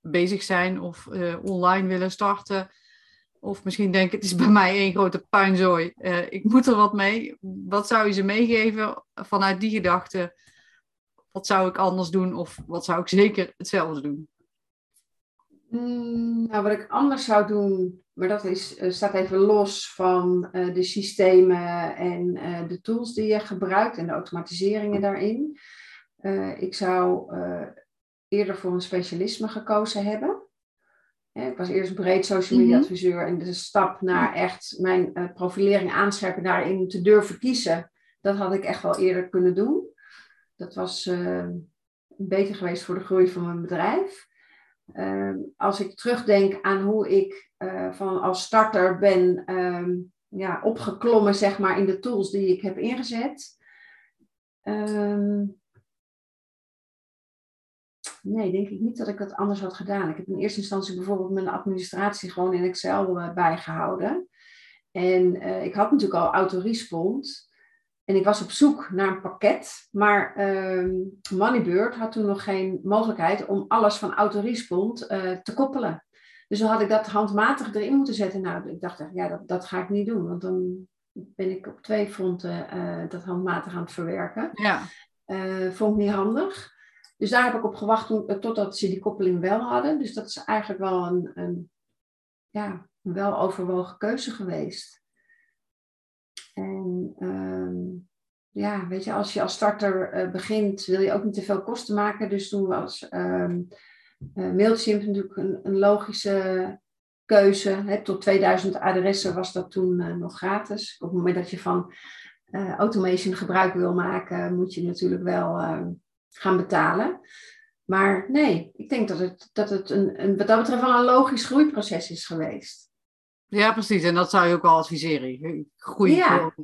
bezig zijn of uh, online willen starten, of misschien denken, het is bij mij één grote puinzooi, uh, ik moet er wat mee. Wat zou je ze meegeven vanuit die gedachte? Wat zou ik anders doen of wat zou ik zeker hetzelfde doen? Mm, nou, wat ik anders zou doen, maar dat is, uh, staat even los van uh, de systemen en uh, de tools die je gebruikt en de automatiseringen daarin. ik zou eerder voor een specialisme gekozen hebben. Ik was eerst breed social media mhm. adviseur en de stap naar echt mijn profilering aanscherpen daarin te durven kiezen, dat had ik echt wel eerder kunnen doen dat was uh, beter geweest voor de groei van mijn bedrijf. Uh, als ik terugdenk aan hoe ik uh, van als starter ben ehm, ja, opgeklommen zeg maar, in de tools die ik heb ingezet. Ehm, nee, denk ik niet dat ik dat anders had gedaan. Ik heb in eerste instantie bijvoorbeeld mijn administratie gewoon in Excel bijgehouden. En ik had natuurlijk al autorespond. En ik was op zoek naar een pakket, maar uh, Moneybird had toen nog geen mogelijkheid om alles van autorespond uh, te koppelen. Dus dan had ik dat handmatig erin moeten zetten. Nou, ik dacht, ja, dat, dat ga ik niet doen, want dan ben ik op twee fronten uh, dat handmatig aan het verwerken. Ja. Uh, vond ik niet handig. Dus daar heb ik op gewacht toen, totdat ze die koppeling wel hadden. Dus dat is eigenlijk wel een, een ja, een wel overwogen keuze geweest. En ehm, ja, weet je, als je als starter uh, begint, wil je ook niet te veel kosten maken. Dus toen was um, uh, Mailchimp natuurlijk een, logische keuze. Hè. Tot 2000 adressen was dat toen uh, nog gratis. Op het moment dat je van automation gebruik wil maken, moet je natuurlijk wel ehm, gaan betalen. Maar nee, ik denk dat het, dat het een, een, wat dat betreft wel een logisch groeiproces is geweest. Ja, precies. En dat zou je ook al adviseren. Groei. Ja.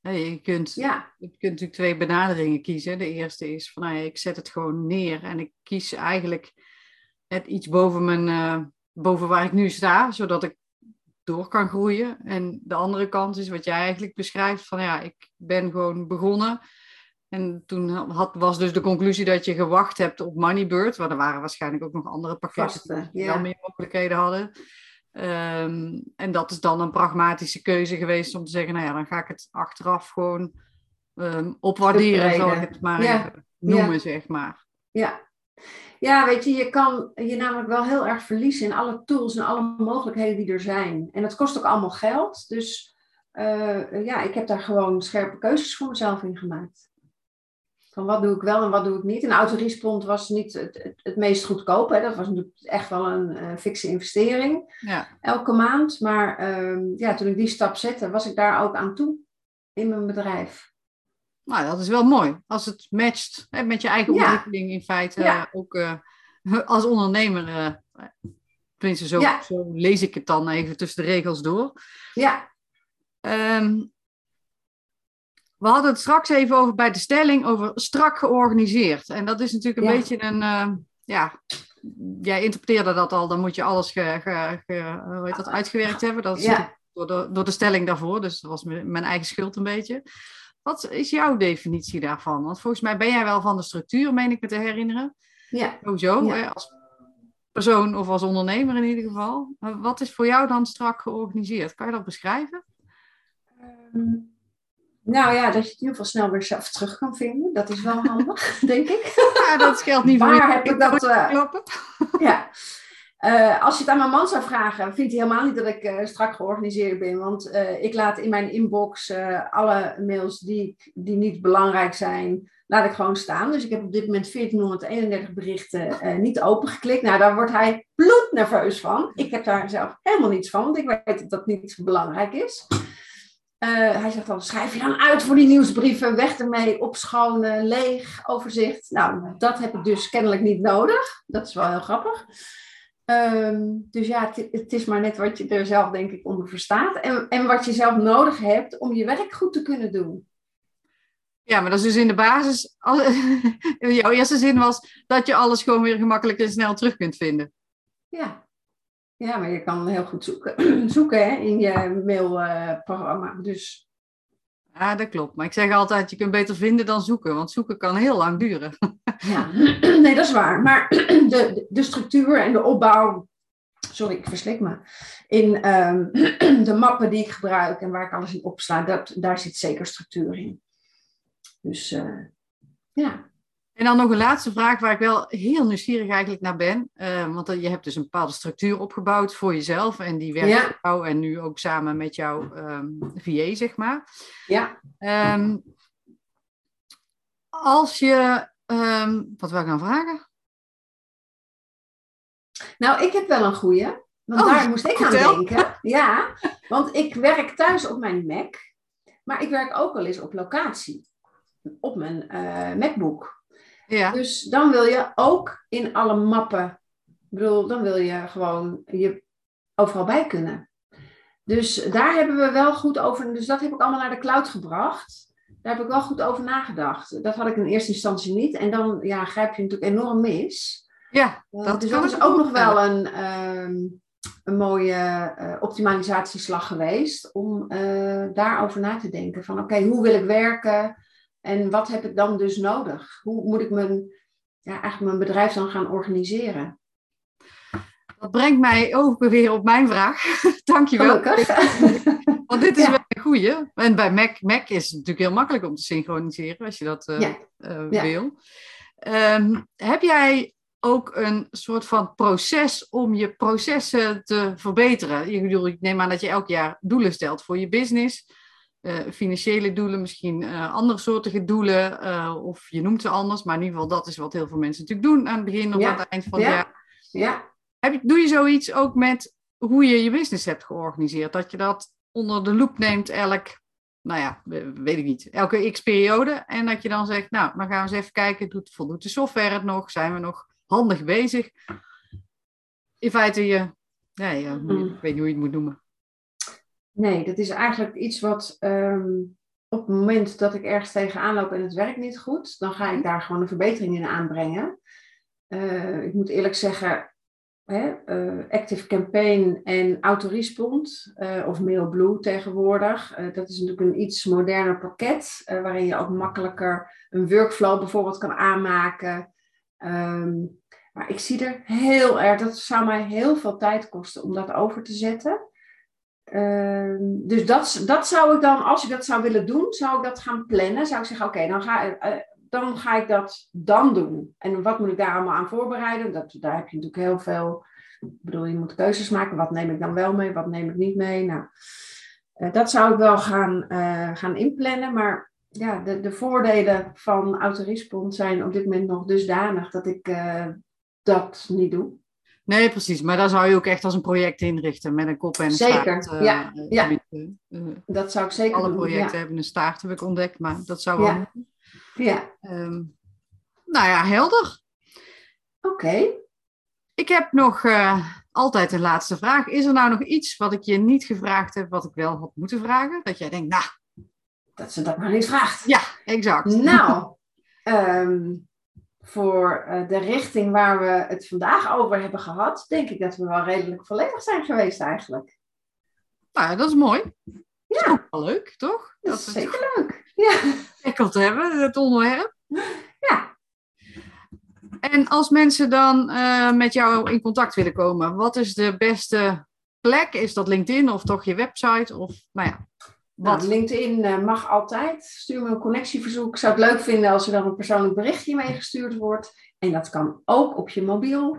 Je kunt, ja. je kunt natuurlijk twee benaderingen kiezen. De eerste is van, nou ja, ik zet het gewoon neer en ik kies eigenlijk net iets boven, mijn, uh, boven waar ik nu sta, zodat ik door kan groeien. En de andere kant is wat jij eigenlijk beschrijft, van ja, ik ben gewoon begonnen. En toen had, was dus de conclusie dat je gewacht hebt op Moneybird, waar er waren waarschijnlijk ook nog andere pakketten die wel meer mogelijkheden hadden. Um, en dat is dan een pragmatische keuze geweest om te zeggen, nou ja, dan ga ik het achteraf gewoon um, opwaarderen, zal ik het maar even noemen, zeg maar. Ja. ja, weet je, je kan je namelijk wel heel erg verliezen in alle tools en alle mogelijkheden die er zijn. En dat kost ook allemaal geld, dus uh, ja, ik heb daar gewoon scherpe keuzes voor mezelf in gemaakt. Van wat doe ik wel en wat doe ik niet. En autorespond was niet het, het, het meest goedkoop. Hè. Dat was natuurlijk echt wel een uh, fikse investering. Ja. Elke maand. Maar uh, ja, toen ik die stap zette, was ik daar ook aan toe in mijn bedrijf. Nou, dat is wel mooi. Als het matcht hè, met je eigen ontwikkeling in feite. Ja. Ook uh, <laughs> als ondernemer. Uh, tenminste, zo, zo lees ik het dan even tussen de regels door. Ja. Um, we hadden het straks even over bij de stelling over strak georganiseerd. En dat is natuurlijk een beetje een, uh, ja, jij interpreteerde dat al, dan moet je alles ge, ge, ge, hoe heet dat, uitgewerkt hebben. Dat is ja. door, de, door de stelling daarvoor, dus dat was mijn eigen schuld een beetje. Wat is jouw definitie daarvan? Want volgens mij ben jij wel van de structuur, meen ik me te herinneren. Ja. Sowieso, ja. als persoon of als ondernemer in ieder geval. Wat is voor jou dan strak georganiseerd? Kan je dat beschrijven? Um nou ja, dat je het in ieder geval snel weer zelf terug kan vinden. Dat is wel handig, <laughs> denk ik. <laughs> Ja, dat geldt niet voor Waar heb ik dat... Uh, <laughs> ja. Uh, als je het aan mijn man zou vragen, vindt hij helemaal niet dat ik uh, strak georganiseerd ben. Want ik laat in mijn inbox alle mails die, die niet belangrijk zijn, laat ik gewoon staan. Dus ik heb op dit moment 1431 berichten niet opengeklikt. Nou, daar wordt hij bloednerveus van. Ik heb daar zelf helemaal niets van, want ik weet dat dat niet belangrijk is. Uh, hij zegt dan, schrijf je dan uit voor die nieuwsbrieven, weg ermee, opschonen, leeg, overzicht. Nou, dat heb ik dus kennelijk niet nodig. Dat is wel heel grappig. Um, dus ja, het, het, is maar net wat je er zelf denk ik onder verstaat. En, en wat je zelf nodig hebt om je werk goed te kunnen doen. Ja, maar dat is dus in de basis, <laughs> jouw eerste zin was dat je alles gewoon weer gemakkelijk en snel terug kunt vinden. Ja, ja, maar je kan heel goed zoeken, <clears throat> zoeken hè, in je mailprogramma. dus. Ja, dat klopt. Maar ik zeg altijd, je kunt beter vinden dan zoeken. Want zoeken kan heel lang duren. <laughs> Ja, <clears throat> nee, dat is waar. Maar <clears throat> de, de structuur en de opbouw... Sorry, ik verslik me. In um, de mappen die ik gebruik en waar ik alles in opsla, dat, daar zit zeker structuur in. Dus uh, ja. En dan nog een laatste vraag waar ik wel heel nieuwsgierig eigenlijk naar ben. Uh, want je hebt dus een bepaalde structuur opgebouwd voor jezelf. En die werkt voor jou en nu ook samen met jouw um, ehm, VA, zeg maar. Ja. Um, als je... Um, wat wil ik nou vragen? Nou, ik heb wel een goeie. Want oh, daar moest ik aan denken. <laughs> Ja, want ik werk thuis op mijn Mac. Maar ik werk ook wel eens op locatie. Op mijn uh, MacBook. Ja. Dus dan wil je ook in alle mappen, ik bedoel, dan wil je gewoon je overal bij kunnen. Dus daar hebben we wel goed over, dus dat heb ik allemaal naar de cloud gebracht. Daar heb ik wel goed over nagedacht. Dat had ik in eerste instantie niet. En dan ja, grijp je natuurlijk enorm mis. Ja, uh, dat, dus dat is ook nog wel een, um, een mooie uh, optimalisatieslag geweest om uh, daarover na te denken. Van oké, hoe wil ik werken en wat heb ik dan dus nodig? Hoe moet ik mijn, ja, eigenlijk mijn bedrijf dan gaan organiseren? Dat brengt mij ook weer op mijn vraag. <laughs> Dankjewel. <laughs> Want dit is wel een goeie. En bij Mac, Mac is het natuurlijk heel makkelijk om te synchroniseren als je dat uh, ja. wil. Um, heb jij ook een soort van proces om je processen te verbeteren. Ik bedoel, ik neem aan dat je elk jaar doelen stelt voor je business. Uh, financiële doelen, misschien uh, andere soortige doelen, uh, of je noemt ze anders, maar in ieder geval dat is wat heel veel mensen natuurlijk doen aan het begin of ja. aan het eind van het ja. jaar. Ja. Heb je, doe je zoiets ook met hoe je je business hebt georganiseerd? Dat je dat onder de loep neemt elk, nou ja, weet ik niet, elke x-periode. En dat je dan zegt, nou, dan gaan we eens even kijken, doet, voldoet de software het nog? Zijn we nog handig bezig. In feite, je, ja, Mm. ik weet niet hoe je het moet noemen. Nee, dat is eigenlijk iets wat ehm, op het moment dat ik ergens tegenaan loop en het werkt niet goed, dan ga ik daar gewoon een verbetering in aanbrengen. Uh, ik moet eerlijk zeggen, hè, uh, Active Campaign en Autorespond, uh, of MailBlue tegenwoordig, dat is natuurlijk een iets moderner pakket, waarin je ook makkelijker een workflow bijvoorbeeld kan aanmaken. Um, maar ik zie er heel erg, dat zou mij heel veel tijd kosten om dat over te zetten. Uh, dus dat, dat zou ik dan, als ik dat zou willen doen, zou ik dat gaan plannen. Zou ik zeggen, oké, dan, ga, uh, dan ga ik dat dan doen. En wat moet ik daar allemaal aan voorbereiden? Dat, daar heb je natuurlijk heel veel, ik bedoel, je moet keuzes maken. Wat neem ik dan wel mee, wat neem ik niet mee? Nou, uh, dat zou ik wel gaan, gaan inplannen, maar ja, de, de voordelen van autorespond zijn op dit moment nog dusdanig dat ik dat niet doe. Nee, precies. Maar daar zou je ook echt als een project inrichten met een kop en een zeker. staart. ja, uh, ja. Uh, dat zou ik zeker alle doen. projecten ja. hebben een staart, heb ik ontdekt, maar dat zou wel. Ja. ja. Um, nou ja, helder. Oké. Okay. Ik heb nog altijd een laatste vraag. Is er nou nog iets wat ik je niet gevraagd heb, wat ik wel had moeten vragen? Dat jij denkt, nou, dat ze dat maar niet vraagt. Ja, exact. Nou, um, <laughs> voor uh, de richting waar we het vandaag over hebben gehad, denk ik dat we wel redelijk volledig zijn geweest eigenlijk. Nou, dat is mooi. Ja. Dat is ook wel leuk, toch? Dat, is zeker leuk. Ja. Lekker te hebben, het onderwerp. Ja. En als mensen dan uh, met jou in contact willen komen, wat is de beste plek? Is dat LinkedIn of toch je website? Of, nou ja, wat? Nou, LinkedIn uh, mag altijd. Stuur me een connectieverzoek. Ik zou het leuk vinden als er dan een persoonlijk berichtje meegestuurd wordt. En dat kan ook op je mobiel.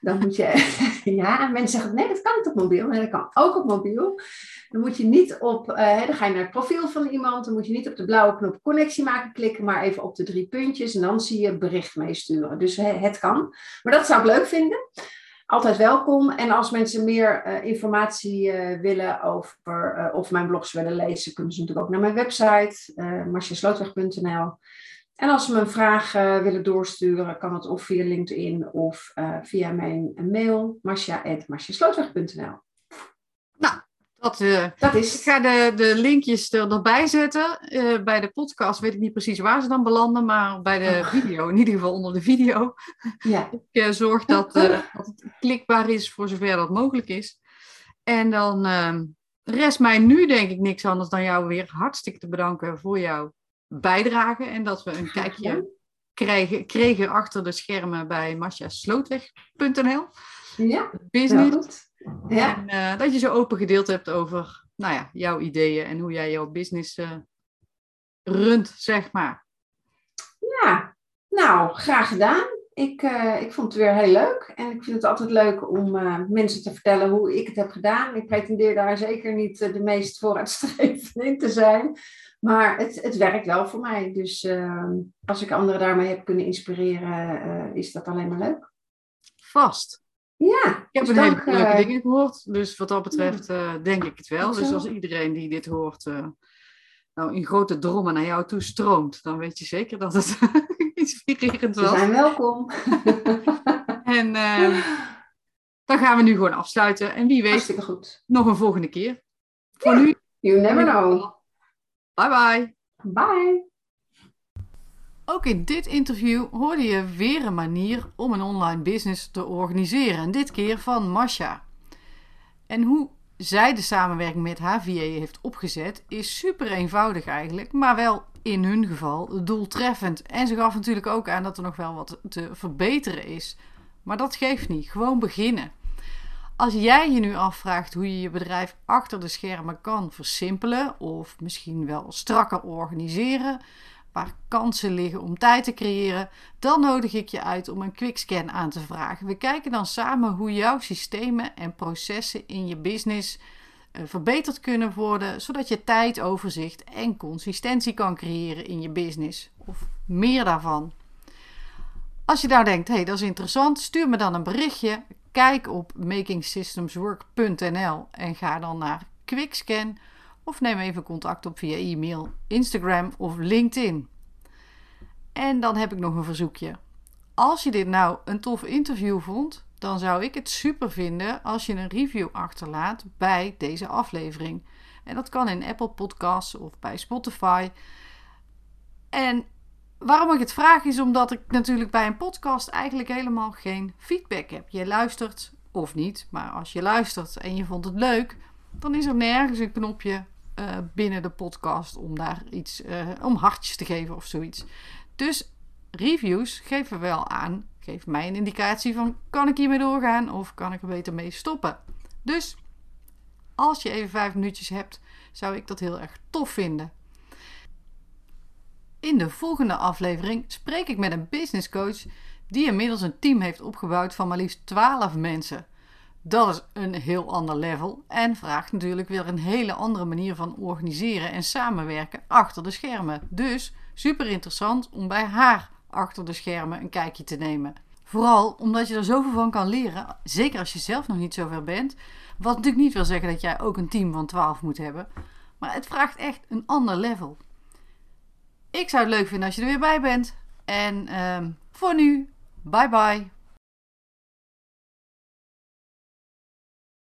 Dan moet je, <laughs> ja, mensen zeggen, nee, dat kan niet op mobiel. Nee, dat kan ook op mobiel. Dan moet je niet op, uh, dan ga je naar het profiel van iemand. Dan moet je niet op de blauwe knop connectie maken klikken, maar even op de drie puntjes. En dan zie je bericht meesturen. Dus het kan. Maar dat zou ik leuk vinden altijd welkom. En als mensen meer uh, informatie uh, willen over uh, of mijn blogs willen lezen, kunnen ze natuurlijk ook naar mijn website, uh. En als ze me een vraag willen doorsturen, kan het of via LinkedIn of via mijn mail, marcia.marciaslootweg.nl. Dat, dat is. Ik ga de, de linkjes er, erbij zetten. bij de podcast weet ik niet precies waar ze dan belanden, maar bij de oh. video, in ieder geval onder de video. Ja. <laughs> Ik uh, zorg dat, uh, dat, het klikbaar is voor zover dat mogelijk is. En dan uh, rest mij nu denk ik niks anders dan jou weer hartstikke te bedanken voor jouw bijdrage. En dat we een kijkje krijgen, kregen achter de schermen bij masjaslootweg.nl. Ja, business. Ja. En uh, dat je zo open gedeeld hebt over nou ja, jouw ideeën en hoe jij jouw business uh, runt, zeg maar. Ja, nou, graag gedaan. Ik, uh, ik vond het weer heel leuk. En ik vind het altijd leuk om mensen te vertellen hoe ik het heb gedaan. Ik pretendeer daar zeker niet de meest vooruitstrevend in te zijn. Maar het, het werkt wel voor mij. Dus als ik anderen daarmee heb kunnen inspireren, is dat alleen maar leuk. Vast. Ja, ik heb dus een dank, hele leuke uh, dingen gehoord. Dus wat dat betreft uh, denk ik het wel. Dus als iedereen die dit hoort uh, nou in grote drommen naar jou toe stroomt, dan weet je zeker dat het <laughs> inspirerend was. Ze zijn welkom. <laughs> en ehm, dan gaan we nu gewoon afsluiten. En wie weet, Hartstikke goed. nog een volgende keer. Voor ja. nu. You never know. Bye bye. Bye. Ook in dit interview hoorde je weer een manier om een online business te organiseren. En dit keer van Masha. En hoe zij de samenwerking met haar VA heeft opgezet, is super eenvoudig eigenlijk, maar wel in hun geval doeltreffend. En ze gaf natuurlijk ook aan dat er nog wel wat te verbeteren is. Maar dat geeft niet. Gewoon beginnen. Als jij je nu afvraagt hoe je je bedrijf achter de schermen kan versimpelen of misschien wel strakker organiseren, waar kansen liggen om tijd te creëren, dan nodig ik je uit om een quickscan aan te vragen. We kijken dan samen hoe jouw systemen en processen in je business eh, verbeterd kunnen worden, zodat je tijd, overzicht en consistentie kan creëren in je business. Of meer daarvan. Als je nou denkt, hé, hey, dat is interessant, stuur me dan een berichtje. Kijk op makingsystemswork.nl en ga dan naar Quickscan of neem even contact op via e-mail, Instagram of LinkedIn. En dan heb ik nog een verzoekje. Als je dit nou een tof interview vond, dan zou ik het super vinden als je een review achterlaat bij deze aflevering. En dat kan in Apple Podcasts of bij Spotify. En waarom ik het vraag is omdat ik natuurlijk bij een podcast eigenlijk helemaal geen feedback heb. Je luistert of niet, maar als je luistert en je vond het leuk, dan is er nergens een knopje uh, binnen de podcast om daar iets uh, om hartjes te geven of zoiets. Dus reviews geven wel aan, geeft mij een indicatie van kan ik hiermee doorgaan of kan ik er beter mee stoppen. Dus als je even vijf minuutjes hebt, zou ik dat heel erg tof vinden. In de volgende aflevering spreek ik met een business coach die inmiddels een team heeft opgebouwd van maar liefst 12 mensen. Dat is een heel ander level en vraagt natuurlijk weer een hele andere manier van organiseren en samenwerken achter de schermen. Dus super interessant om bij haar achter de schermen een kijkje te nemen. Vooral omdat je er zoveel van kan leren, zeker als je zelf nog niet zover bent. Wat natuurlijk niet wil zeggen dat jij ook een team van 12 moet hebben, maar het vraagt echt een ander level. Ik zou het leuk vinden als je er weer bij bent. En um, voor nu, bye bye.